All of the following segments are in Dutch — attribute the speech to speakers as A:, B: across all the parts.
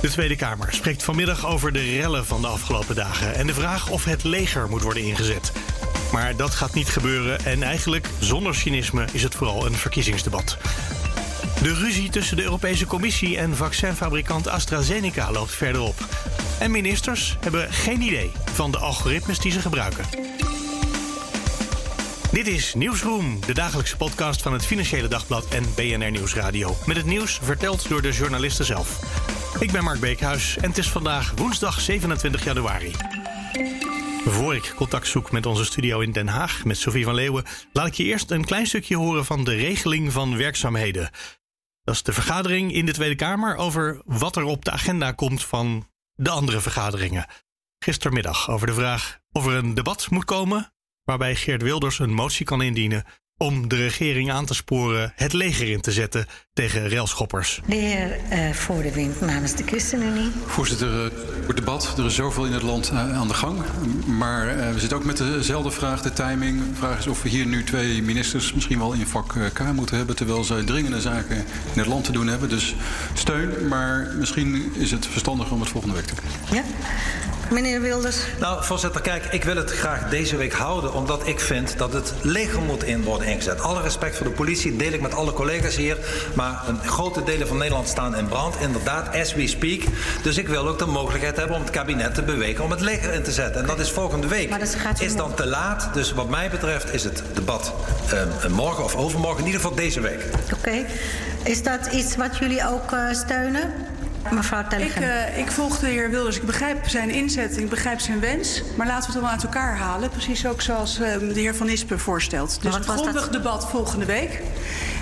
A: De Tweede Kamer spreekt vanmiddag over de rellen van de afgelopen dagen en de vraag of het leger moet worden ingezet. Maar dat gaat niet gebeuren en eigenlijk zonder cynisme is het vooral een verkiezingsdebat. De ruzie tussen de Europese Commissie en vaccinfabrikant AstraZeneca loopt verder op. En ministers hebben geen idee van de algoritmes die ze gebruiken. Dit is Nieuwsroom, de dagelijkse podcast van het Financiële Dagblad en BNR Nieuwsradio. Met het nieuws verteld door de journalisten zelf. Ik ben Mark Beekhuis en het is vandaag woensdag 27 januari. Voor ik contact zoek met onze studio in Den Haag met Sofie van Leeuwen, laat ik je eerst een klein stukje horen van de regeling van werkzaamheden. Dat is de vergadering in de Tweede Kamer over wat er op de agenda komt van de andere vergaderingen. Gistermiddag over de vraag of er een debat moet komen waarbij Geert Wilders een motie kan indienen om de regering aan te sporen het leger in te zetten tegen railschoppers.
B: De heer uh, Voor de Wind namens de ChristenUnie.
C: Voorzitter, uh, het debat. Er is zoveel in het land uh, aan de gang. Maar we zitten ook met dezelfde vraag, de timing. De vraag is of we hier nu twee ministers misschien wel in vak K moeten hebben... terwijl zij dringende zaken in het land te doen hebben. Dus steun, maar misschien is het verstandiger om het volgende week te doen.
B: Ja. Meneer Wilders.
D: Nou, voorzitter, kijk, ik wil het graag deze week houden... omdat ik vind dat het leger moet in worden ingezet. Alle respect voor de politie deel ik met alle collega's hier... maar een grote delen van Nederland staan in brand, inderdaad, as we speak. Dus ik wil ook de mogelijkheid hebben om het kabinet te bewegen... om het leger in te zetten. En dat is volgende week.
B: Maar dat gaat
D: is dan te laat. Dus wat mij betreft is het debat uh, morgen of overmorgen... in ieder geval deze week.
B: Oké. Okay. Is dat iets wat jullie ook uh, steunen? Mevrouw
E: ik, uh, ik volg de heer Wilders. Ik begrijp zijn inzet, ik begrijp zijn wens. Maar laten we het allemaal uit elkaar halen. Precies ook zoals uh, de heer Van Ispen voorstelt. Dus een grondig debat volgende week.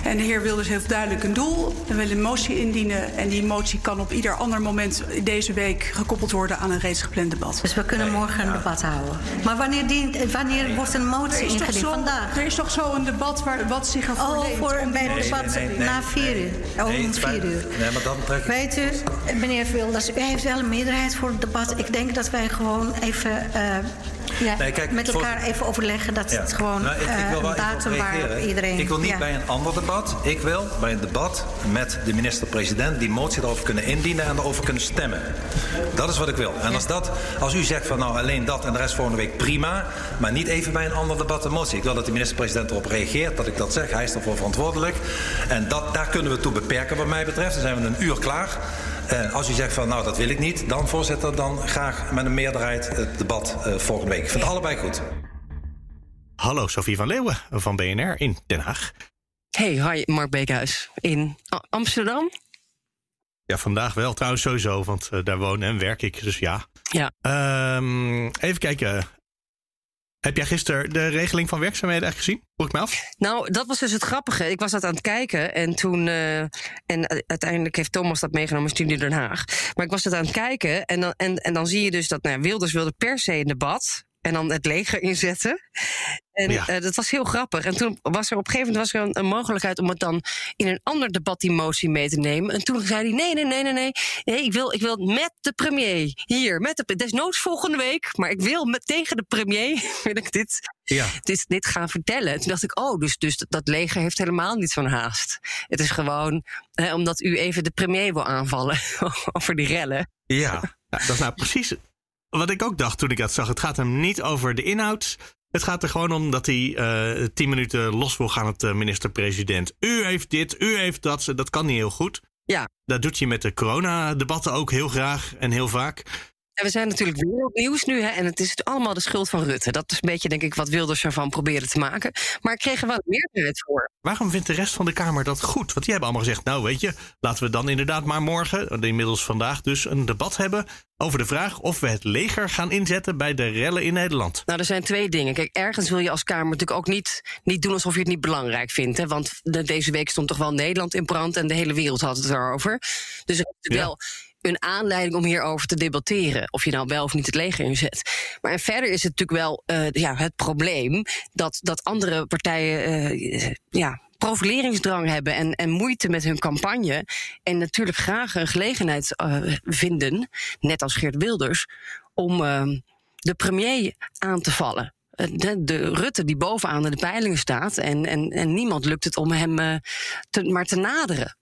E: En de heer Wilders heeft duidelijk een doel. We willen een motie indienen. En die motie kan op ieder ander moment deze week gekoppeld worden aan een reeds gepland debat.
B: Dus we kunnen morgen een debat houden. Maar wanneer, dient, wanneer wordt een motie ingediend?
E: Zo,
B: Vandaag?
E: Er is toch zo een debat waar, wat zich ervoor
B: Oh,
E: leent
B: voor bij
D: Nee,
B: debat
D: nee, nee,
B: na vier
D: nee.
B: uur. Oh,
D: Nee,
B: om vier uur.
D: Nee, maar dan trek ik...
B: Weet u, meneer Wilders, u heeft wel een meerderheid voor het debat. Ik denk dat wij gewoon even eh, ja,
D: Nee, kijk,
B: met
D: voor-
B: elkaar even overleggen dat
D: Ja.
B: het gewoon
D: Nou, ik, ik
B: eh,
D: wil wel
B: een
D: even
B: datum
D: reageren.
B: iedereen...
D: Ik wil niet
B: ja.
D: bij een ander debat. Ik wil bij een debat met de minister-president die motie erover kunnen indienen en erover kunnen stemmen. Dat is wat ik wil. En als, dat, als u zegt van nou alleen dat en de rest volgende week prima, maar niet even bij een ander debat een motie. Ik wil dat de minister-president erop reageert, dat ik dat zeg. Hij is ervoor verantwoordelijk. En dat, daar kunnen we toe beperken wat mij betreft. Dan zijn we een uur klaar. En als u zegt van nou dat wil ik niet, dan voorzitter, dan graag met een meerderheid het debat eh, volgende week. Ik vind het allebei goed.
A: Hallo Sofie van Leeuwen van BNR in Den Haag.
F: Hey, hi, Mark Beekhuis in Amsterdam.
A: Ja, vandaag wel trouwens sowieso, want eh, daar woon en werk ik, dus ja.
F: Ja.
A: Ehm, even kijken. Heb jij gisteren de regeling van werkzaamheden eigenlijk gezien? Vroeg ik me af.
F: Nou, dat was dus het grappige. Ik was dat aan het kijken en toen. eh, en uiteindelijk heeft Thomas dat meegenomen in Studio Den Haag. Maar ik was het aan het kijken en dan, en, en dan zie je dus dat nou, Wilders wilde per se een debat. En dan het leger inzetten. En
A: Ja.
F: eh, dat was heel grappig. En toen was er op een gegeven moment was er een, een mogelijkheid om het dan in een ander debat die motie mee te nemen. En toen zei hij: nee, nee, nee, nee, nee. nee ik, wil, ik wil met de premier. Hier, met de desnoods volgende week. Maar ik wil met, tegen de premier wil ik dit
A: Ja.
F: dit, dit gaan vertellen. En toen dacht ik, oh, dus, dus dat leger heeft helemaal niet zo'n haast. Het is gewoon hè, omdat u even de premier wil aanvallen over die rellen.
A: Ja. Nou, dat is nou precies wat ik ook dacht toen ik dat zag. Het gaat hem niet over de inhoud. Het gaat er gewoon om dat hij eh, tien minuten los wil gaan met de minister-president. U heeft dit, u heeft dat. Dat kan niet heel goed.
F: Ja.
A: Dat doet hij met de coronadebatten ook heel graag en heel vaak.
F: En we zijn natuurlijk wereldnieuws nu. Hè, en het is allemaal de schuld van Rutte. Dat is een beetje, denk ik, wat Wilders ervan proberen te maken. Maar ik kreeg er wel meerderheid voor.
A: Waarom vindt de rest van de Kamer dat goed? Want die hebben allemaal gezegd: Nou, weet je, laten we dan inderdaad maar morgen, inmiddels vandaag dus, een debat hebben over de vraag of we het leger gaan inzetten bij de rellen in Nederland.
F: Nou, er zijn twee dingen. Kijk, ergens wil je als Kamer natuurlijk ook niet, niet doen alsof je het niet belangrijk vindt. Hè? Want deze week stond toch wel Nederland in brand en de hele wereld had het erover. Dus er is wel een aanleiding om hierover te debatteren. Of je nou wel of niet het leger inzet. Maar en verder is het natuurlijk wel uh, ja, het probleem dat, dat andere partijen uh, ja, profileringsdrang hebben en, en moeite met hun campagne. En natuurlijk graag een gelegenheid uh, vinden, net als Geert Wilders, om de premier aan te vallen. De, de, Rutte die bovenaan de peilingen staat. En, en, en niemand lukt het om hem te, maar te naderen.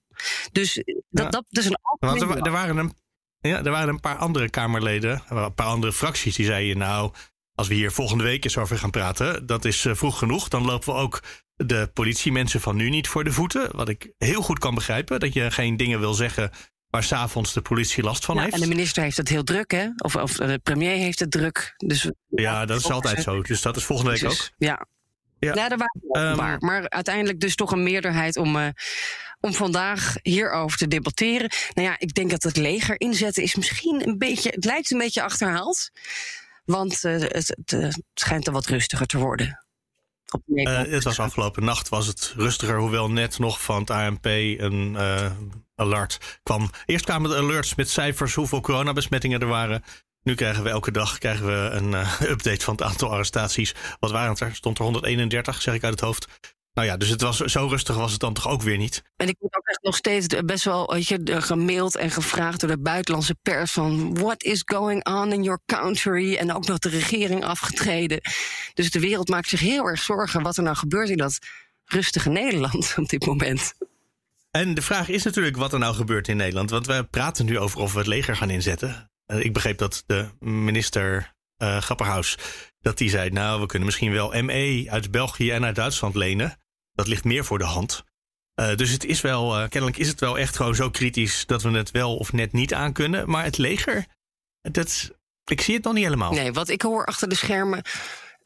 F: Dus dat, dat, is een
A: Want er, er, waren een, ja, er waren een paar andere Kamerleden, een paar andere fracties die zeiden: Nou, als we hier volgende week eens over gaan praten, dat is uh, vroeg genoeg. Dan lopen we ook de politiemensen van nu niet voor de voeten. Wat ik heel goed kan begrijpen, dat je geen dingen wil zeggen waar s'avonds de politie last van heeft.
F: En de minister heeft het heel druk, hè? Of, of de premier heeft het druk. Dus,
A: ja, dat is altijd zo. Dus dat is volgende week
F: dus,
A: ook.
F: Ja. Ja, ja daar waren um, Maar uiteindelijk dus toch een meerderheid om, uh, om vandaag hierover te debatteren. Nou ja, ik denk dat het leger inzetten is misschien een beetje. Het lijkt een beetje achterhaald. Want uh, het, het, het, schijnt er wat rustiger te worden.
A: Uh, het was afgelopen nacht was het rustiger, hoewel net nog van het ANP een uh, alert kwam. Eerst kwamen de alerts met cijfers hoeveel coronabesmettingen er waren. Nu krijgen we elke dag krijgen we een update van het aantal arrestaties. Wat waren het er? Stond er 131, zeg ik uit het hoofd. Nou ja, dus het was, zo rustig was het dan toch ook weer niet.
F: En ik word ook echt nog steeds best wel weet je, gemaild en gevraagd door de buitenlandse pers van what is going on in your country? En ook nog de regering afgetreden. Dus de wereld maakt zich heel erg zorgen wat er nou gebeurt in dat rustige Nederland op dit moment.
A: En de vraag is natuurlijk wat er nou gebeurt in Nederland. Want we praten nu over of we het leger gaan inzetten. Uh, ik begreep dat de minister uh, Grapperhaus dat die zei, nou, we kunnen misschien wel ME uit België en uit Duitsland lenen dat ligt meer voor de hand. Uh, dus het is wel, uh, kennelijk is het wel echt gewoon zo kritisch dat we het wel of net niet aan kunnen. Maar het leger, dat, ik zie het nog niet helemaal.
F: Nee, wat ik hoor achter de schermen.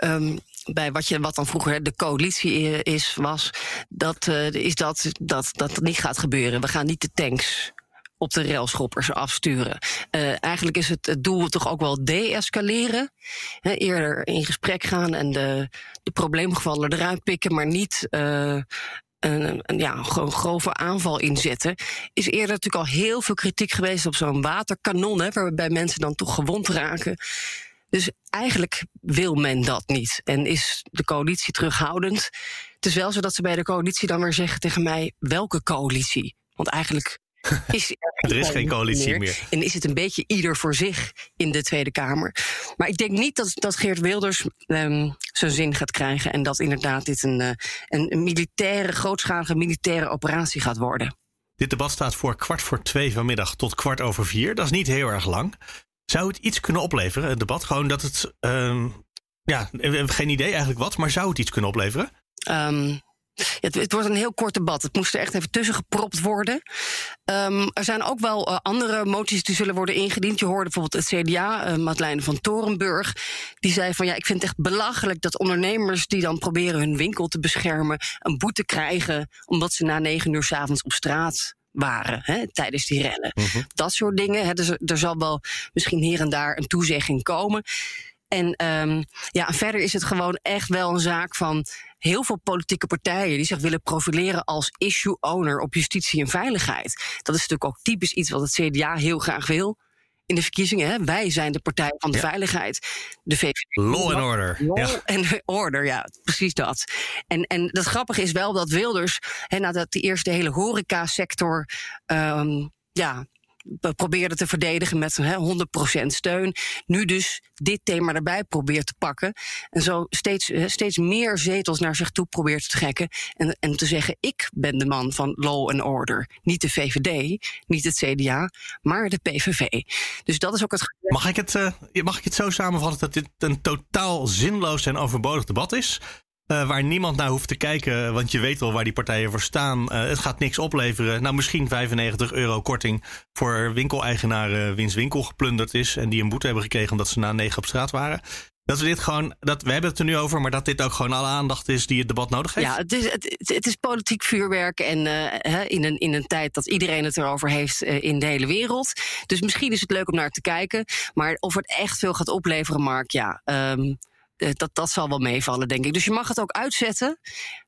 F: Um, bij wat, je, wat dan vroeger de coalitie is, was, dat, uh, is dat, dat dat niet gaat gebeuren. We gaan niet de tanks op de railschoppers afsturen. Uh, eigenlijk is het, het doel toch ook wel de-escaleren. eerder in gesprek gaan en de, de probleemgevallen eruit pikken, maar niet uh, een, een, ja, gewoon grove aanval inzetten. Is eerder natuurlijk al heel veel kritiek geweest op zo'n waterkanon, hè, waarbij mensen dan toch gewond raken. Dus eigenlijk wil men dat niet. En is de coalitie terughoudend. Het is wel zo dat ze bij de coalitie dan weer zeggen tegen mij: welke coalitie? Want eigenlijk
A: is er, is geen coalitie meer.
F: En is het een beetje ieder voor zich in de Tweede Kamer. Maar ik denk niet dat, dat Geert Wilders um, zijn zin gaat krijgen. En dat inderdaad dit een, uh, een militaire, grootschalige militaire operatie gaat worden.
A: Dit debat staat voor kwart voor twee vanmiddag tot kwart over vier. Dat is niet heel erg lang. Zou het iets kunnen opleveren, het debat? Gewoon dat het. Um, ja, we hebben geen idee eigenlijk wat, maar zou het iets kunnen opleveren?
F: Um, het, het, wordt een heel kort debat. Het moest er echt even tussen gepropt worden. Um, er zijn ook wel uh, andere moties die zullen worden ingediend. Je hoorde bijvoorbeeld het CDA, uh, Madeleine van Torenburg. Die zei van ja, ik vind het echt belachelijk dat ondernemers die dan proberen hun winkel te beschermen, een boete krijgen omdat ze na negen uur s avonds op straat waren hè, tijdens die rellen. Mm -hmm. Dat soort dingen. Hè, dus er zal wel misschien hier en daar een toezegging komen. En um, ja, verder is het gewoon echt wel een zaak van heel veel politieke partijen die zich willen profileren als issue owner op justitie en veiligheid. Dat is natuurlijk ook typisch iets wat het CDA heel graag wil. In de verkiezingen, hè? wij zijn de partij van de ja. veiligheid. De VVD.
A: Law and order.
F: Law ja. and order, ja, precies dat. En, en dat grappige is wel dat Wilders, hè, nadat de eerste hele horecasector um, ja, probeerde te verdedigen met hè, 100% steun. Nu dus dit thema erbij probeert te pakken. En zo steeds, steeds meer zetels naar zich toe probeert te trekken. En, en te zeggen: ik ben de man van law and order. Niet de VVD, niet het CDA, maar de PVV. Dus dat is ook het.
A: Mag ik het, uh, mag ik het zo samenvatten dat dit een totaal zinloos en overbodig debat is? Uh, waar niemand naar hoeft te kijken, want je weet al waar die partijen voor staan. Uh, het gaat niks opleveren. Nou, misschien 95 euro korting voor winkeleigenaren wiens winkel geplunderd is. En die een boete hebben gekregen omdat ze na negen op straat waren. Dat we dit gewoon, dat, we hebben het er nu over, maar dat dit ook gewoon alle aandacht is die het debat nodig heeft.
F: Ja, het is, het, het is politiek vuurwerk en uh, in, een, in een tijd dat iedereen het erover heeft in de hele wereld. Dus misschien is het leuk om naar te kijken. Maar of het echt veel gaat opleveren, Mark, ja. Um, dat, dat zal wel meevallen, denk ik. Dus je mag het ook uitzetten.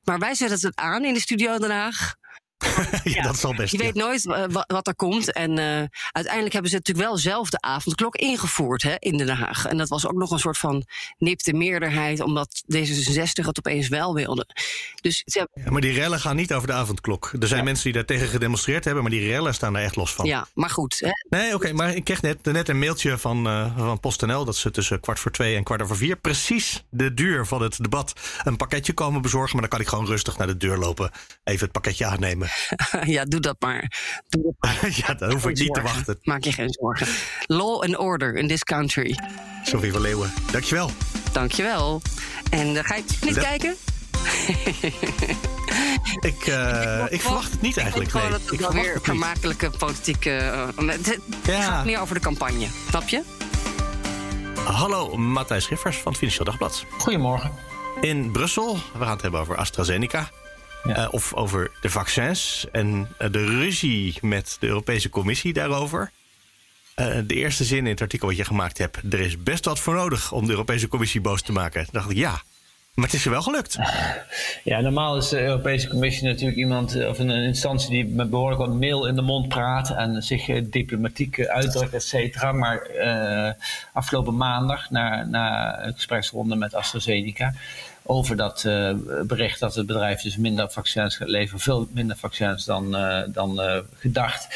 F: Maar wij zetten het aan in de studio Den Haag.
A: ja, dat is al best.
F: Je weet nooit wat, er komt. En uh, uiteindelijk hebben ze natuurlijk wel zelf de avondklok ingevoerd hè, in Den Haag. En dat was ook nog een soort van nipte meerderheid, omdat D66 het opeens wel wilde. Dus
A: ze ja, maar die rellen gaan niet over de avondklok. Er zijn ja. mensen die daar tegen gedemonstreerd hebben, maar die rellen staan daar echt los van.
F: Ja, maar goed. Hè.
A: Nee, oké, okay, maar ik kreeg net, net een mailtje van, uh, van PostNL dat ze tussen kwart voor twee en kwart over vier precies de duur van het debat een pakketje komen bezorgen. Maar dan kan ik gewoon rustig naar de deur lopen, even het pakketje aannemen.
F: ja, doe dat maar. Doe dat maar.
A: ja, dan hoef ik niet te wachten.
F: Maak je geen zorgen. Law and order in this country.
A: Sophie van Leeuwen, dankjewel.
F: Dankjewel. En uh, ga je niet dat... kijken?
A: ik, uh, ik verwacht het niet eigenlijk.
F: Ik nee. dat het wel weer vermakelijke politieke. Uh, het ja. gaat meer over de campagne, snap je?
A: Hallo, Matthijs Schiffers van het Financieel Dagblad.
G: Goedemorgen.
A: In Brussel, we gaan het hebben over AstraZeneca. Ja. Uh, of over de vaccins en uh, de ruzie met de Europese Commissie daarover. Uh, de eerste zin in het artikel wat je gemaakt hebt. Er is best wat voor nodig om de Europese Commissie boos te maken. Toen dacht ik ja. Maar het is er wel gelukt.
G: Ja, normaal is de Europese Commissie natuurlijk iemand of een instantie die met behoorlijk wat mail in de mond praat en zich diplomatiek uitdrukt, et cetera. Maar uh, afgelopen maandag, na, na een gespreksronde met AstraZeneca, over dat uh, bericht dat het bedrijf dus minder vaccins gaat leveren, veel minder vaccins dan, uh, dan uh, gedacht,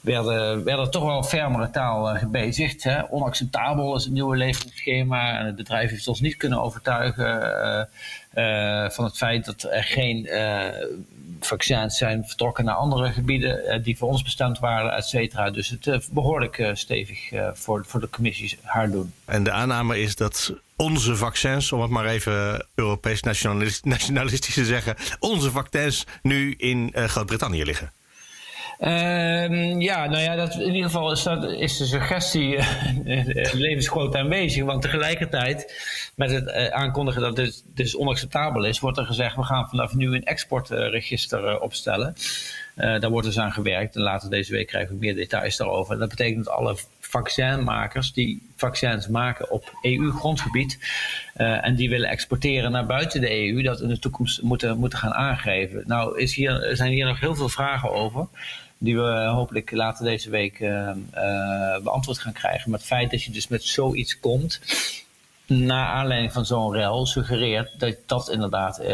G: werden, werden toch wel fermere taal gebezigd. Hè. Onacceptabel is het nieuwe leveringsschema en het bedrijf heeft ons niet kunnen overtuigen van het feit dat er geen vaccins zijn vertrokken naar andere gebieden die voor ons bestemd waren, et cetera. Dus het behoorlijk stevig voor, voor de commissies haar doen.
A: En de aanname is dat onze vaccins, om het maar even Europees nationalistisch te zeggen, onze vaccins nu in Groot-Brittannië liggen.
G: Uh, ja, nou ja, dat, in ieder geval is, dat, is de suggestie uh, levensgroot aanwezig. Want tegelijkertijd, met het uh, aankondigen dat dit dus onacceptabel is, wordt er gezegd: we gaan vanaf nu een exportregister opstellen. daar wordt dus aan gewerkt en later deze week krijgen we meer details daarover. Dat betekent dat alle vaccinmakers die vaccins maken op EU-grondgebied uh, en die willen exporteren naar buiten de EU, dat in de toekomst moeten, moeten gaan aangeven. Nou is hier, zijn hier nog heel veel vragen over die we hopelijk later deze week uh, uh, beantwoord gaan krijgen. Maar het feit dat je dus met zoiets komt, naar aanleiding van zo'n rel, suggereert dat dat inderdaad uh,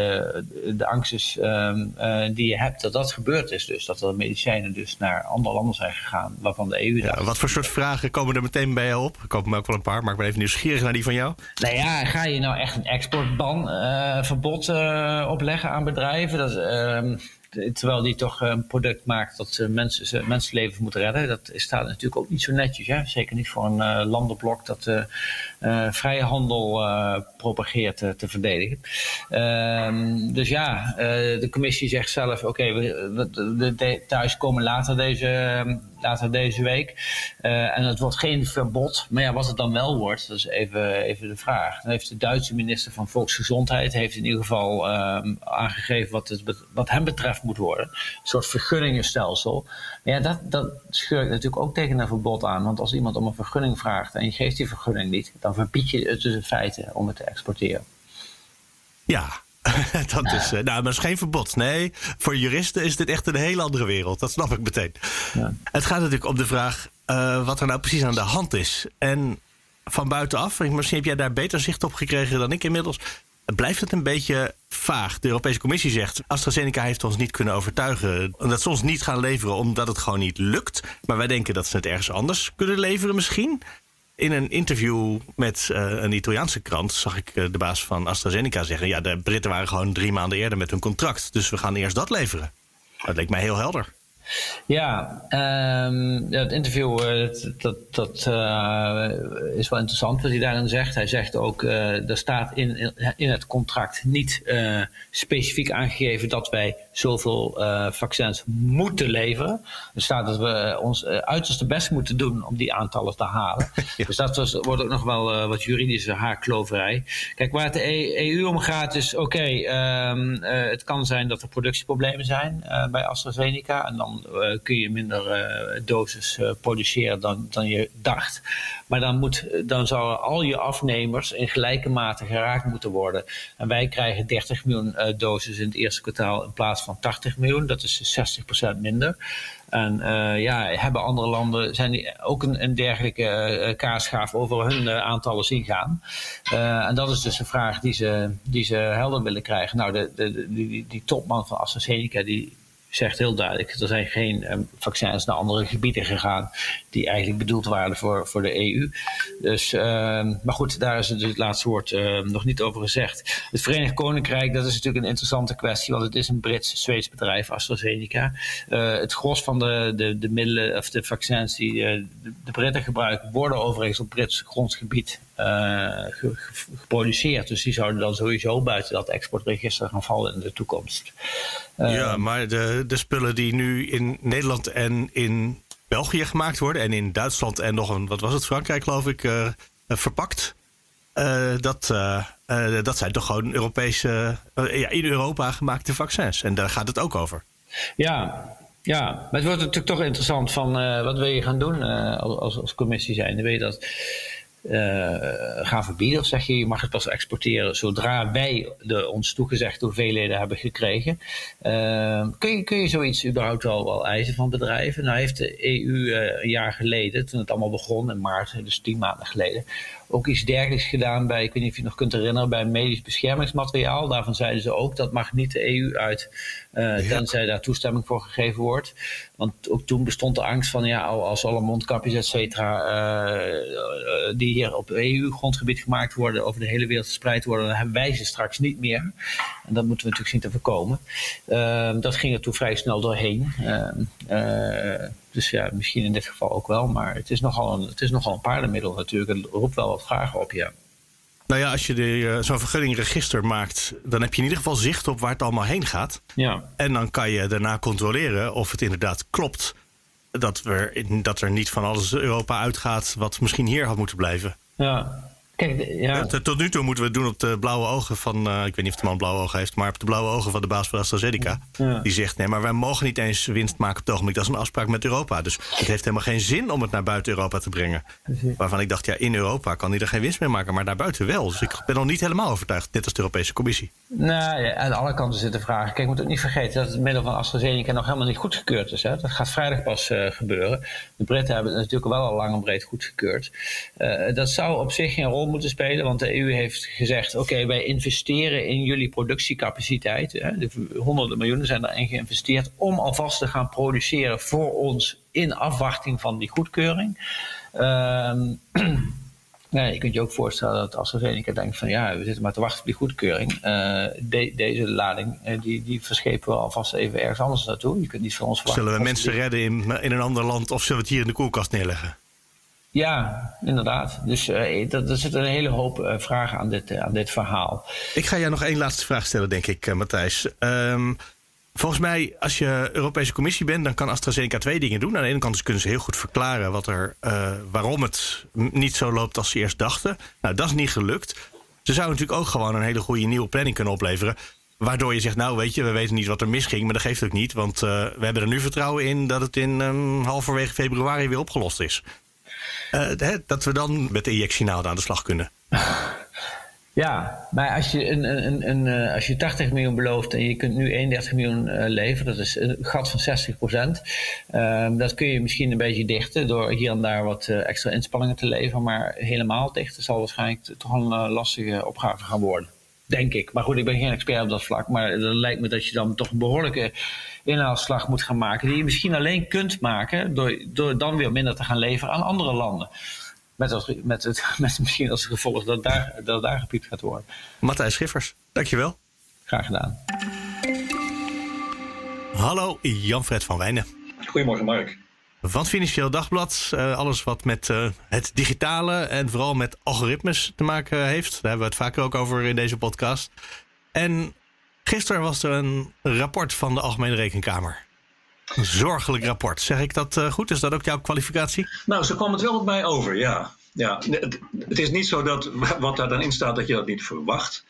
G: de angst is um, die je hebt, dat dat gebeurd is. Dus dat er medicijnen dus naar andere landen zijn gegaan, waarvan de EU...
A: Ja, wat voor soort vragen komen er meteen bij jou op? Er komen er ook wel een paar, maar ik ben even nieuwsgierig naar die van jou.
G: Nou ja, ga je nou echt een exportban, verbod opleggen aan bedrijven? Dat ehm, terwijl die toch een product maakt dat mensen, mensenlevens moet redden. Dat staat natuurlijk ook niet zo netjes. Hè? Zeker niet voor een landenblok dat uh, vrije handel propageert te verdedigen. Ehm, dus ja, de commissie zegt zelf: oké, we, details komen later deze, later deze week. en het wordt geen verbod. Maar ja, wat het dan wel wordt, dat is even, even de vraag. Dan heeft de Duitse minister van Volksgezondheid heeft in ieder geval ehm, aangegeven wat, het, wat hem betreft moet worden. Een soort vergunningenstelsel. Ja, dat, dat scheurt natuurlijk ook tegen een verbod aan. Want als iemand om een vergunning vraagt en je geeft die vergunning niet, dan verbied je het dus in feite om het te exporteren.
A: Ja, dat is, nou, maar dat is geen verbod. Nee, voor juristen is dit echt een hele andere wereld. Dat snap ik meteen. Ja. Het gaat natuurlijk om de vraag uh, wat er nou precies aan de hand is. En van buitenaf, misschien heb jij daar beter zicht op gekregen dan ik inmiddels blijft het een beetje vaag. De Europese Commissie zegt: AstraZeneca heeft ons niet kunnen overtuigen dat ze ons niet gaan leveren omdat het gewoon niet lukt. Maar wij denken dat ze het ergens anders kunnen leveren, misschien. In een interview met uh, een Italiaanse krant zag ik uh, de baas van AstraZeneca zeggen: Ja, de Britten waren gewoon drie maanden eerder met hun contract. Dus we gaan eerst dat leveren. Dat leek mij heel helder.
G: Ja, um, het interview uh, dat, dat is wel interessant wat hij daarin zegt. Hij zegt ook, er staat in, in het contract niet specifiek aangegeven dat wij zoveel vaccins moeten leveren. Er staat dat we ons uiterste best moeten doen om die aantallen te halen. Dus dat was, wordt ook nog wel wat juridische haarkloverij. Kijk, waar het de EU om gaat is, oké, okay, um, het kan zijn dat er productieproblemen zijn bij AstraZeneca. En dan kun je minder doses produceren dan, dan je dacht. Maar dan, moet, dan zouden al je afnemers in gelijke mate geraakt moeten worden. En wij krijgen 30 miljoen doses in het eerste kwartaal in plaats van 80 miljoen. Dat is 60% minder. En ja, hebben andere landen zijn die ook een, een dergelijke kaarschaaf over hun aantallen zien gaan. en dat is dus de vraag die ze, die ze helder willen krijgen. Nou, de, de, die, die topman van AstraZeneca die zegt heel duidelijk: er zijn geen um, vaccins naar andere gebieden gegaan die eigenlijk bedoeld waren voor, voor de EU. Dus, uh, maar goed, daar is het, laatste woord uh, nog niet over gezegd. Het Verenigd Koninkrijk, dat is natuurlijk een interessante kwestie, want het is een Brits-Zweeds bedrijf, AstraZeneca. Uh, het gros van de, de, de middelen of de vaccins die uh, de, de Britten gebruiken, worden overigens op Brits grondgebied uh, geproduceerd. Dus die zouden dan sowieso buiten dat exportregister gaan vallen in de toekomst.
A: Uh, ja, maar de, de spullen die nu in Nederland en in België gemaakt worden en in Duitsland en nog een, wat was het, Frankrijk geloof ik, uh, verpakt. dat, dat zijn toch gewoon Europese, ja, in Europa gemaakte vaccins. En daar gaat het ook over.
G: Ja, ja, maar het wordt natuurlijk toch interessant van wat wil je gaan doen als, als commissie zijn. Dan weet je dat gaan verbieden? Of zeg je, je mag het pas exporteren zodra wij de ons toegezegde hoeveelheden hebben gekregen? Uh, kun, je, kun je zoiets überhaupt wel, wel eisen van bedrijven? Nou heeft de EU eh, een jaar geleden, toen het allemaal begon in maart, dus tien maanden geleden, ook iets dergelijks gedaan bij, ik weet niet of je nog kunt herinneren, bij medisch beschermingsmateriaal. Daarvan zeiden ze ook dat mag niet de EU uit, uh, tenzij daar toestemming voor gegeven wordt. Want ook toen bestond de angst van, ja, als alle mondkapjes, et cetera, uh, die hier op EU-grondgebied gemaakt worden, over de hele wereld verspreid worden, dan hebben wij ze straks niet meer. En dat moeten we natuurlijk zien te voorkomen. Uh, dat ging er toen vrij snel doorheen. Dus ja, misschien in dit geval ook wel. Maar het is nogal een, het is nogal een paardenmiddel natuurlijk. Het roept wel wat vragen op, ja.
A: Nou ja, als je uh, zo'n vergunningregister maakt, dan heb je in ieder geval zicht op waar het allemaal heen gaat.
G: Ja.
A: En dan kan je daarna controleren of het inderdaad klopt dat, we, dat er niet van alles Europa uitgaat wat misschien hier had moeten blijven.
G: Ja, Kijk, ja.
A: Tot nu toe moeten we het doen op de blauwe ogen van, uh, ik weet niet of de man blauwe ogen heeft, maar op de blauwe ogen van de baas van AstraZeneca. Ja. Die zegt: nee, maar wij mogen niet eens winst maken op het ogenblik. Dat is een afspraak met Europa. Dus het heeft helemaal geen zin om het naar buiten Europa te brengen. Waarvan ik dacht: ja, in Europa kan hij er geen winst meer maken, maar daarbuiten wel. Dus ik ben nog niet helemaal overtuigd, net als de Europese Commissie.
G: Nou ja, aan alle kanten zitten vragen. Kijk, je moet ook niet vergeten dat het middel van AstraZeneca nog helemaal niet goedgekeurd is. Hè? Dat gaat vrijdag pas uh, gebeuren. De Britten hebben het natuurlijk wel al lang en breed goedgekeurd. Uh, dat zou op zich geen rol moeten spelen, want de EU heeft gezegd: oké, wij investeren in jullie productiecapaciteit. Hè? De honderden miljoenen zijn daarin geïnvesteerd om alvast te gaan produceren voor ons in afwachting van die goedkeuring. Uh, Nee, je kunt je ook voorstellen dat AstraZeneca denkt van ja, we zitten maar te wachten op die goedkeuring. Uh, de, deze lading, uh, die, die verschepen we alvast even ergens anders naartoe. Je kunt niet van ons
A: verwachten. Zullen we mensen redden in, in een ander land of zullen we het hier in de koelkast neerleggen?
G: Ja, inderdaad. Dus dat, er zitten een hele hoop uh, vragen aan dit, uh, aan dit verhaal.
A: Ik ga jou nog één laatste vraag stellen, denk ik, Matthijs. Um, volgens mij, als je Europese Commissie bent, dan kan AstraZeneca twee dingen doen. Aan de ene kant kunnen ze heel goed verklaren wat er, waarom het niet zo loopt als ze eerst dachten. Nou, dat is niet gelukt. Ze zouden natuurlijk ook gewoon een hele goede nieuwe planning kunnen opleveren. Waardoor je zegt, nou weet je, we weten niet wat er misging, maar dat geeft ook niet. Want we hebben er nu vertrouwen in dat het in um, halverwege februari weer opgelost is. Uh, dat we dan met de injectienaald aan de slag kunnen.
G: Ja, maar als je, een, een, een, eh, als je 80 miljoen belooft en je kunt nu 31 miljoen uh, leveren, dat is een gat van 60 procent. Uh, dat kun je misschien een beetje dichten door hier en daar wat extra inspanningen te leveren, maar helemaal dichten zal waarschijnlijk toch een lastige opgave gaan worden. Denk ik. Maar goed, ik ben geen expert op dat vlak. Maar het lijkt me dat je dan toch een behoorlijke inhaalslag moet gaan maken. Die je misschien alleen kunt maken door, door dan weer minder te gaan leveren aan andere landen. Met, als, met, het, met misschien als gevolg dat daar, dat daar gepiept gaat worden.
A: Matthijs Schiffers, dankjewel.
G: Graag gedaan.
A: Hallo, Jan-Fred van Wijnen.
H: Goedemorgen, Mark.
A: Van Financieel Dagblad, uh, alles wat met uh, het digitale en vooral met algoritmes te maken heeft. Daar hebben we het vaker ook over in deze podcast. En gisteren was er een rapport van de Algemene Rekenkamer. Een zorgelijk rapport. Zeg ik dat uh, goed? Is dat ook jouw kwalificatie?
H: Nou, zo kwam het wel op mij over, ja. ja het, is niet zo dat wat daar dan in staat, dat je dat niet verwacht.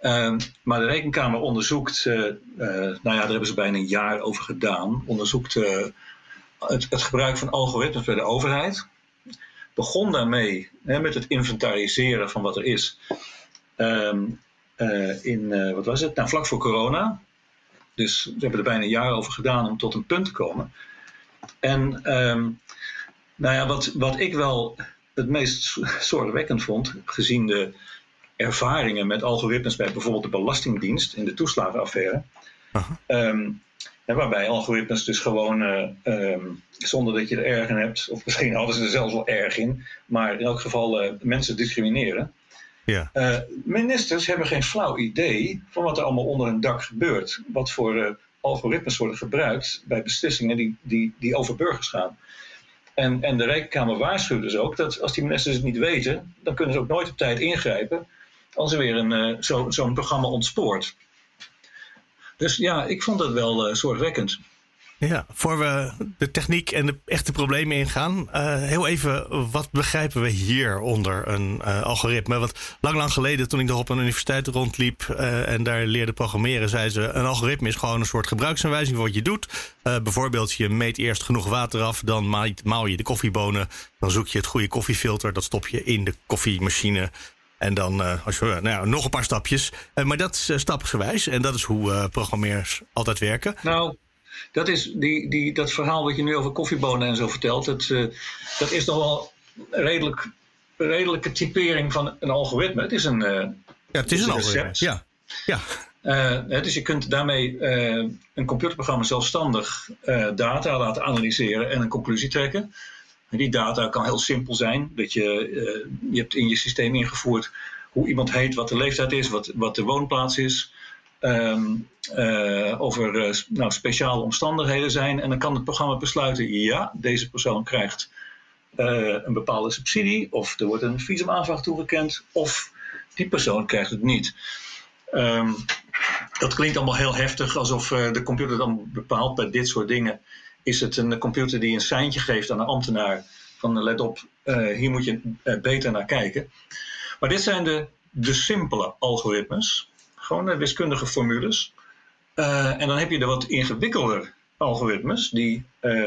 H: Uh, maar de Rekenkamer onderzoekt, nou ja, daar hebben ze bijna een jaar over gedaan, onderzoekt het, het, gebruik van algoritmes bij de overheid. Begon daarmee hè, met het inventariseren van wat er is. Um, in, wat was het? Nou, vlak voor corona. Dus ze hebben er bijna een jaar over gedaan om tot een punt te komen. En um, nou ja, wat, wat ik wel het meest zorgwekkend vond, gezien de ervaringen met algoritmes bij bijvoorbeeld de Belastingdienst in de toeslagenaffaire. Um, waarbij algoritmes dus gewoon, uh, um, zonder dat je er erg in hebt, of misschien hadden ze er zelfs wel erg in, maar in elk geval uh, mensen discrimineren. Ja. Uh, ministers hebben geen flauw idee van wat er allemaal onder hun dak gebeurt. Wat voor algoritmes worden gebruikt bij beslissingen die, die, die over burgers gaan. En, en de Rekenkamer waarschuwt dus ook dat als die ministers het niet weten, dan kunnen ze ook nooit op tijd ingrijpen als er weer een, zo'n zo programma ontspoort. Dus ja, ik vond dat wel uh, zorgwekkend.
A: Ja, voor we de techniek en de echte problemen ingaan, uh, heel even, wat begrijpen we hier onder een uh, algoritme? Want lang, lang geleden, toen ik nog op een universiteit rondliep en daar leerde programmeren, zei ze: een algoritme is gewoon een soort gebruiksaanwijzing voor wat je doet. bijvoorbeeld, je meet eerst genoeg water af, dan maal je de koffiebonen, dan zoek je het goede koffiefilter, dat stop je in de koffiemachine. En dan uh, als je, nou ja, nog een paar stapjes. Uh, maar dat is uh, stapsgewijs. En dat is hoe programmeurs altijd werken.
H: Nou, dat, is die, die, dat verhaal wat je nu over koffiebonen en zo vertelt. Dat, dat is nog wel redelijk, redelijke typering van een algoritme. Het is een, ja,
A: het is een, een algoritme. Ja.
H: ja. dus je kunt daarmee een computerprogramma zelfstandig data laten analyseren en een conclusie trekken. Die data kan heel simpel zijn. Dat je, uh, je hebt in je systeem ingevoerd hoe iemand heet, wat de leeftijd is, wat, wat de woonplaats is. Um, of er uh, nou, speciale omstandigheden zijn. En dan kan het programma besluiten: ja, deze persoon krijgt een bepaalde subsidie, of er wordt een visumaanvraag toegekend, of die persoon krijgt het niet. Um, dat klinkt allemaal heel heftig, alsof de computer dan bepaalt bij dit soort dingen is het een computer die een seintje geeft aan een ambtenaar van let op, uh, hier moet je uh, beter naar kijken. Maar dit zijn de, de simpele algoritmes, gewoon de wiskundige formules. Uh, en dan heb je de wat ingewikkelder algoritmes, die,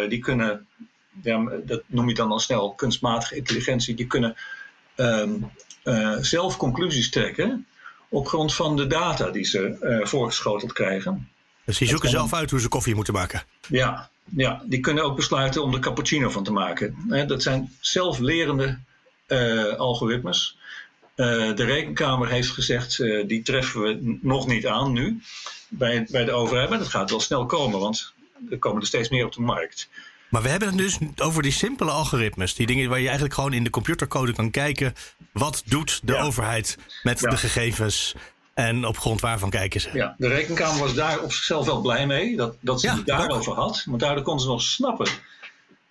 H: die kunnen, ja, dat noem je dan al snel kunstmatige intelligentie, die kunnen um, zelf conclusies trekken op grond van de data die ze voorgeschoteld krijgen.
A: Dus die zoeken zelf uit hoe ze koffie moeten maken.
H: Ja, ja, die kunnen ook besluiten om er cappuccino van te maken. dat zijn zelflerende uh, algoritmes. Uh, de rekenkamer heeft gezegd, uh, die treffen we nog niet aan nu bij, bij de overheid. Maar dat gaat wel snel komen, want er komen er steeds meer op de markt.
A: Maar we hebben het dus over die simpele algoritmes. Die dingen waar je eigenlijk gewoon in de computercode kan kijken. Wat doet de overheid met de gegevens en op grond waarvan kijken ze?
H: Ja, de rekenkamer was daar op zichzelf wel blij mee dat, dat ze het daarover had. Want daardoor konden ze nog snappen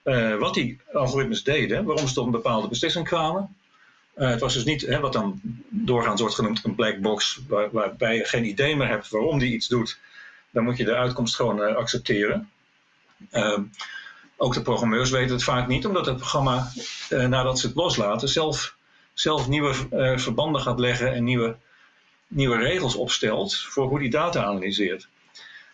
H: uh, wat die algoritmes deden, waarom ze tot een bepaalde beslissing kwamen. Uh, het was dus niet hè, wat dan doorgaans wordt genoemd een black box, waar, waarbij je geen idee meer hebt waarom die iets doet. Dan moet je de uitkomst gewoon uh, accepteren. Ehm, ook de programmeurs weten het vaak niet, omdat het programma, nadat ze het loslaten, zelf, zelf nieuwe verbanden gaat leggen en nieuwe nieuwe regels opstelt voor hoe die data analyseert.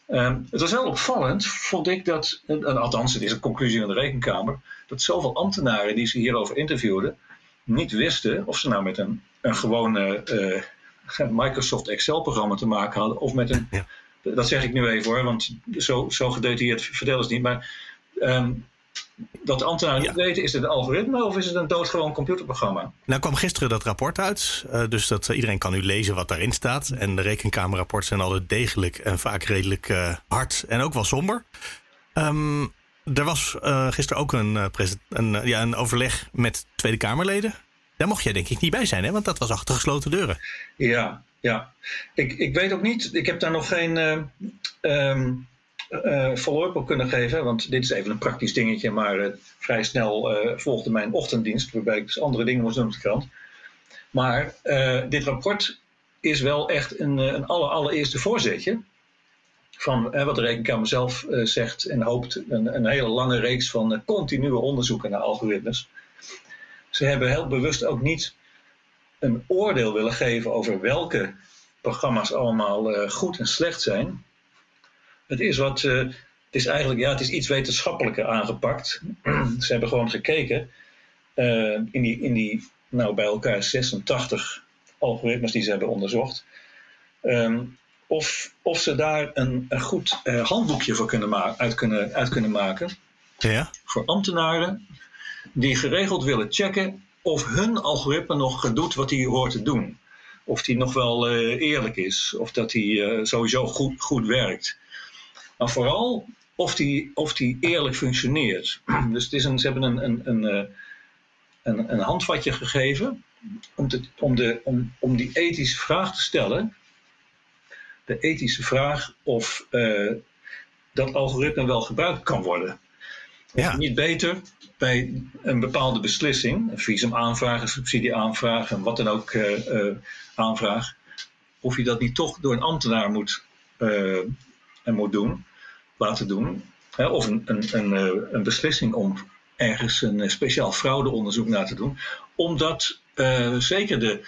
H: Um, het was wel opvallend, vond ik dat, en, althans het is een conclusie van de rekenkamer, dat zoveel ambtenaren die ze hierover interviewden niet wisten of ze nou met een, een gewone uh, Microsoft Excel-programma te maken hadden of met een, dat zeg ik nu even hoor, want zo, zo gedetailleerd vertellen ze niet, maar um, dat de ambtenaren niet weten, is het een algoritme of is het een doodgewoon computerprogramma?
A: Nou kwam gisteren dat rapport uit, uh, dus dat uh, iedereen kan nu lezen wat daarin staat. En de rekenkamerrapporten zijn altijd degelijk en vaak redelijk uh, hard en ook wel somber. Um, er was gisteren ook een, een, ja, een overleg met Tweede Kamerleden. Daar mocht jij denk ik niet bij zijn, hè? want dat was achter gesloten deuren.
H: Ja, ja. Ik, ik weet ook niet, ik heb daar nog geen... Um, uh, follow-up op kunnen geven. Want dit is even een praktisch dingetje, maar uh, vrij snel uh, volgde mijn ochtenddienst, waarbij ik dus andere dingen moest doen op de krant. Maar dit rapport is wel echt een, een aller, allereerste voorzetje van wat de Rekenkamer zelf zegt en hoopt. Een, een, hele lange reeks van continue onderzoeken naar algoritmes. Ze hebben heel bewust ook niet een oordeel willen geven over welke programma's allemaal goed en slecht zijn. Het is wat. Uh, het is eigenlijk ja, het is iets wetenschappelijker aangepakt. Ze hebben gewoon gekeken uh, in, die, in die, nou bij elkaar 86 algoritmes die ze hebben onderzocht. Um, of, of ze daar een, een goed uh, handboekje voor kunnen uit, kunnen, uit kunnen maken.
A: Ja.
H: Voor ambtenaren die geregeld willen checken of hun algoritme nog doet wat hij hoort te doen. Of die nog wel eerlijk is, of dat hij sowieso goed, goed werkt. Maar vooral of die, of die eerlijk functioneert. Dus het is een, ze hebben een, een, een, eh, een, een handvatje gegeven om, te, om, de, om, om die ethische vraag te stellen. De ethische vraag of uh, dat algoritme wel gebruikt kan worden. Ja. Niet beter bij een bepaalde beslissing, een visum aanvragen, subsidie aanvragen, wat dan ook uh, uh, aanvraag, of je dat niet toch door een ambtenaar moet, moet doen laten doen. Hè, of een, een, een, eh, een, beslissing om ergens een eh, speciaal fraudeonderzoek naar te doen. Omdat uh, zeker de,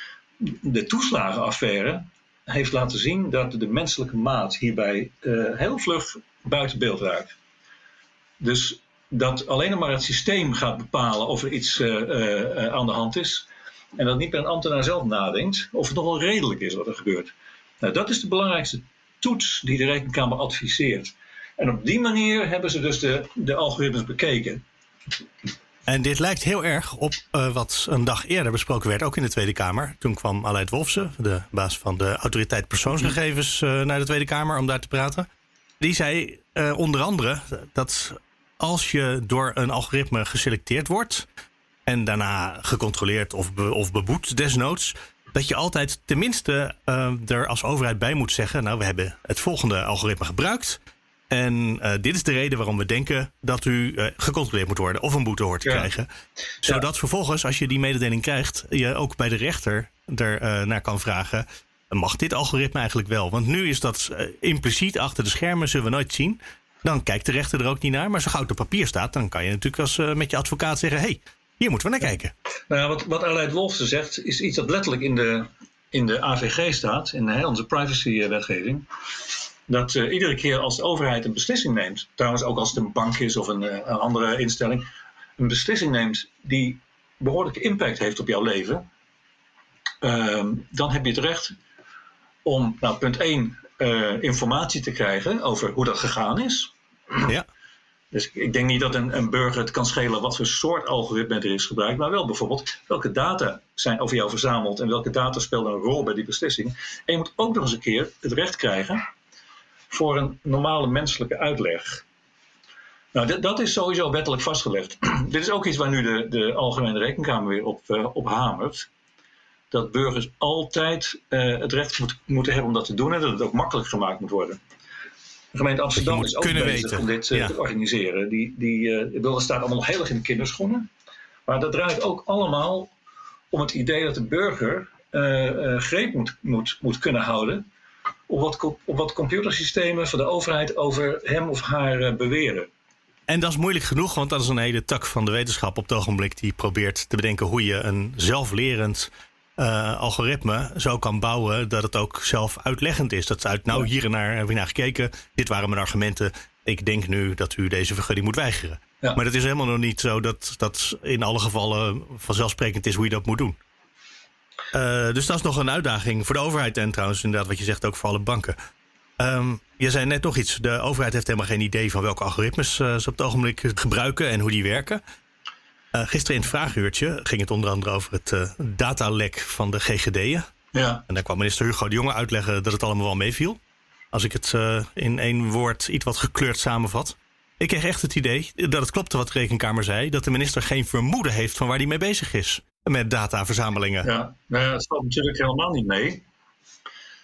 H: de toeslagenaffaire heeft laten zien dat de menselijke maat hierbij heel vlug buiten beeld raakt. Dus dat alleen maar het systeem gaat bepalen of er iets aan de hand is. En dat niet meer een ambtenaar zelf nadenkt of het nog wel redelijk is wat er gebeurt. Nou, dat is de belangrijkste toets die de Rekenkamer adviseert. En op die manier hebben ze dus de, de algoritmes bekeken.
A: En dit lijkt heel erg op uh, wat een dag eerder besproken werd, ook in de Tweede Kamer. Toen kwam Aleid Wolfsen, de baas van de autoriteit persoonsgegevens, uh, naar de Tweede Kamer om daar te praten. Die zei uh, onder andere dat als je door een algoritme geselecteerd wordt en daarna gecontroleerd of, of beboet desnoods, dat je altijd tenminste er als overheid bij moet zeggen: Nou, we hebben het volgende algoritme gebruikt. En uh, dit is de reden waarom we denken dat u uh, gecontroleerd moet worden of een boete hoort te ja. krijgen. Zodat ja. vervolgens, als je die mededeling krijgt, je ook bij de rechter er uh, naar kan vragen: mag dit algoritme eigenlijk wel? Want nu is dat impliciet achter de schermen, zullen we nooit zien. Dan kijkt de rechter er ook niet naar. Maar zo gauw het op papier staat, dan kan je natuurlijk als met je advocaat zeggen: hé, hey, hier moeten we naar kijken.
H: Nou ja, wat, wat Aleid Wolfsen zegt, is iets dat letterlijk in de, in de AVG staat, in onze privacywetgeving dat uh, iedere keer als de overheid een beslissing neemt, trouwens ook als het een bank is of een, uh, een andere instelling, een beslissing neemt die behoorlijke impact heeft op jouw leven, uh, dan heb je het recht om, nou, punt 1, uh, informatie te krijgen over hoe dat gegaan is.
A: Ja.
H: Dus ik denk niet dat een, een, burger het kan schelen wat voor soort algoritme er is gebruikt, maar wel bijvoorbeeld welke data zijn over jou verzameld en welke data spelen een rol bij die beslissing. En je moet ook nog eens een keer het recht krijgen voor een normale menselijke uitleg. Nou, dit, dat is sowieso wettelijk vastgelegd. dit is ook iets waar nu de, de Algemene Rekenkamer weer op, uh, op hamert. Dat burgers altijd uh, het recht moet, moeten hebben om dat te doen en dat het ook makkelijk gemaakt moet worden. De gemeente Amsterdam is ook bezig weten. om dit uh, ja. te organiseren. Die, die, dat staat allemaal nog heel erg in de kinderschoenen. Maar dat draait ook allemaal om het idee dat de burger greep moet, moet, moet kunnen houden op wat, op wat computersystemen van de overheid over hem of haar uh, beweren.
A: En dat is moeilijk genoeg, want dat is een hele tak van de wetenschap op het ogenblik die probeert te bedenken hoe je een zelflerend uh, algoritme zo kan bouwen dat het ook zelf uitleggend is. Dat uit nou hier en naar heb ik naar gekeken. Dit waren mijn argumenten. Ik denk nu dat u deze vergunning moet weigeren. Ja. Maar dat is helemaal nog niet zo dat dat in alle gevallen vanzelfsprekend is hoe je dat moet doen. Uh, dus dat is nog een uitdaging voor de overheid en trouwens inderdaad wat je zegt ook voor alle banken. Um, je zei net nog iets, de overheid heeft helemaal geen idee van welke algoritmes uh, ze op het ogenblik gebruiken en hoe die werken. Uh, gisteren in het vraaguurtje ging het onder andere over het datalek van de GGD'en.
H: Ja.
A: En daar kwam minister Hugo de Jonge uitleggen dat het allemaal wel meeviel. Als ik het in één woord iets wat gekleurd samenvat. Ik kreeg echt het idee dat het klopte wat de rekenkamer zei, dat de minister geen vermoeden heeft van waar hij mee bezig is met dataverzamelingen.
H: Ja, nou ja, dat valt natuurlijk helemaal niet mee.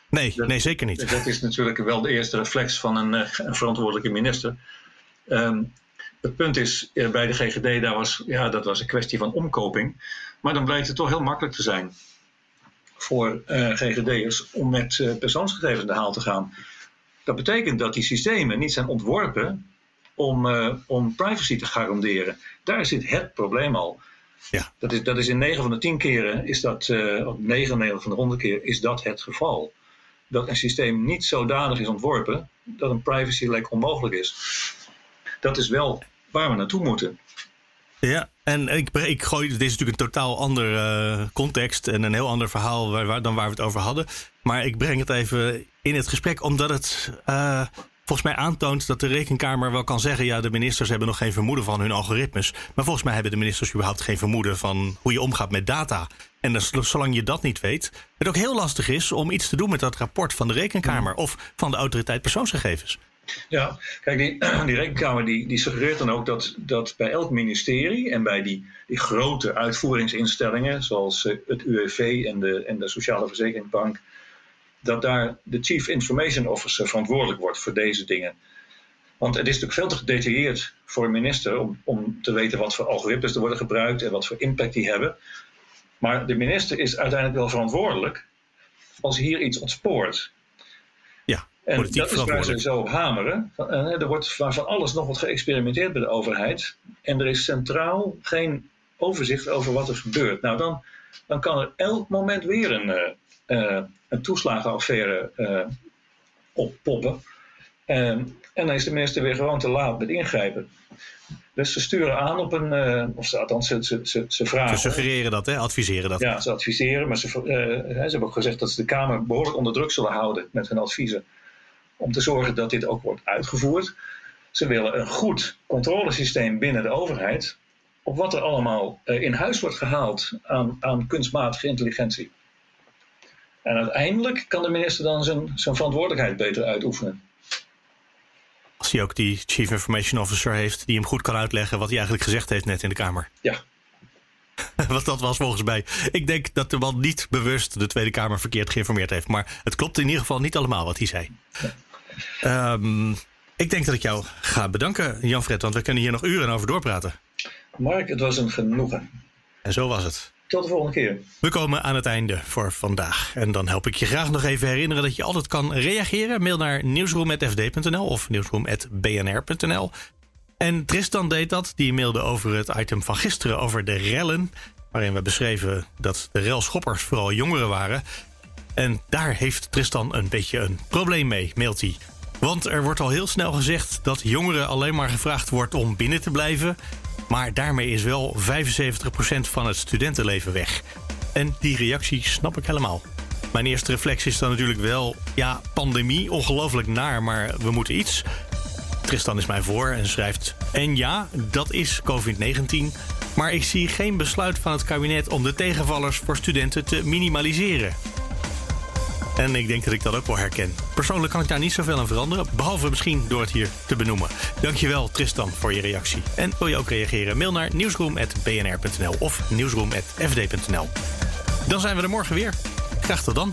A: Nee, nee, zeker niet.
H: Dat is natuurlijk wel de eerste reflex van een, een verantwoordelijke minister. Ehm, het punt is, bij de GGD, daar was, ja, dat was een kwestie van omkoping. Maar dan blijkt het toch heel makkelijk te zijn voor uh, GGD'ers om met uh, persoonsgegevens de haal te gaan. Dat betekent dat die systemen niet zijn ontworpen om, uh, om privacy te garanderen. Daar zit het probleem al. Ja. Dat, is, dat is in 9 van de 10 keren, is dat, uh, 99 van de 100 keer, is dat het geval. Dat een systeem niet zodanig is ontworpen dat een privacy lek onmogelijk is. Dat is wel waar we naartoe moeten.
A: Ja, en ik, ik gooi, dit is natuurlijk een totaal ander uh, context en een heel ander verhaal waar, waar, dan waar we het over hadden. Maar ik breng het even in het gesprek, omdat het uh, volgens mij aantoont dat de rekenkamer wel kan zeggen: ja, de ministers hebben nog geen vermoeden van hun algoritmes. Maar volgens mij hebben de ministers überhaupt geen vermoeden van hoe je omgaat met data. En dan, zolang je dat niet weet, het ook heel lastig is om iets te doen met dat rapport van de rekenkamer of van de autoriteit persoonsgegevens.
H: Ja, kijk, die, rekenkamer die, die suggereert dan ook dat, dat bij elk ministerie en bij die, die grote uitvoeringsinstellingen, zoals eh, het UWV en de, en de Sociale Verzekeringsbank, dat daar de Chief Information Officer verantwoordelijk wordt voor deze dingen. Want het is natuurlijk veel te gedetailleerd voor een minister om, om te weten wat voor algoritmes er worden gebruikt en wat voor impact die hebben. Maar de minister is uiteindelijk wel verantwoordelijk als hier iets ontspoort. En dat is waar ze zo op hameren. Er wordt van alles nog wat geëxperimenteerd bij de overheid. En er is centraal geen overzicht over wat er gebeurt. Nou, dan, dan kan er elk moment weer een, uh, een toeslagenaffaire uh, oppoppen. en dan is de minister weer gewoon te laat met ingrijpen. Dus ze sturen aan op een. Uh, of althans, ze, ze, ze, ze vragen.
A: Ze suggereren dat, hè? adviseren dat.
H: Ja, ze adviseren. Maar ze, ze hebben ook gezegd dat ze de Kamer behoorlijk onder druk zullen houden met hun adviezen om te zorgen dat dit ook wordt uitgevoerd. Ze willen een goed controlesysteem binnen de overheid op wat er allemaal eh, in huis wordt gehaald aan, aan kunstmatige intelligentie. En uiteindelijk kan de minister dan zijn, zijn verantwoordelijkheid beter uitoefenen.
A: Als hij ook die Chief Information Officer heeft die hem goed kan uitleggen wat hij eigenlijk gezegd heeft net in de Kamer.
H: Ja.
A: Wat dat was volgens mij. Ik denk dat de man niet bewust de Tweede Kamer verkeerd geïnformeerd heeft. Maar het klopt in ieder geval niet allemaal wat hij zei. Ja. Um, ik denk dat ik jou ga bedanken, Jan-Fred, want we kunnen hier nog uren over doorpraten.
H: Mark, het was een genoegen.
A: En zo was het.
H: Tot de volgende keer.
A: We komen aan het einde voor vandaag. En dan help ik je graag nog even herinneren dat je altijd kan reageren. Mail naar nieuwsroom.fd.nl of nieuwsroom.bnr.nl. En Tristan deed dat. Die mailde over het item van gisteren over de rellen. Waarin we beschreven dat de relschoppers vooral jongeren waren. En daar heeft Tristan een beetje een probleem mee, mailt hij. Want er wordt al heel snel gezegd dat jongeren alleen maar gevraagd wordt om binnen te blijven. Maar daarmee is wel 75% van het studentenleven weg. En die reactie snap ik helemaal. Mijn eerste reflex is dan natuurlijk wel, ja, pandemie, ongelooflijk naar, maar we moeten iets. Tristan is mij voor en schrijft: En ja, dat is COVID-19. Maar ik zie geen besluit van het kabinet om de tegenvallers voor studenten te minimaliseren. En ik denk dat ik dat ook wel herken. Persoonlijk kan ik daar niet zoveel aan veranderen, behalve misschien door het hier te benoemen. Dankjewel Tristan voor je reactie. En wil je ook reageren? Mail naar nieuwsroom.bnr.nl of nieuwsroom.fd.nl. Dan zijn we er morgen weer. Graag tot dan.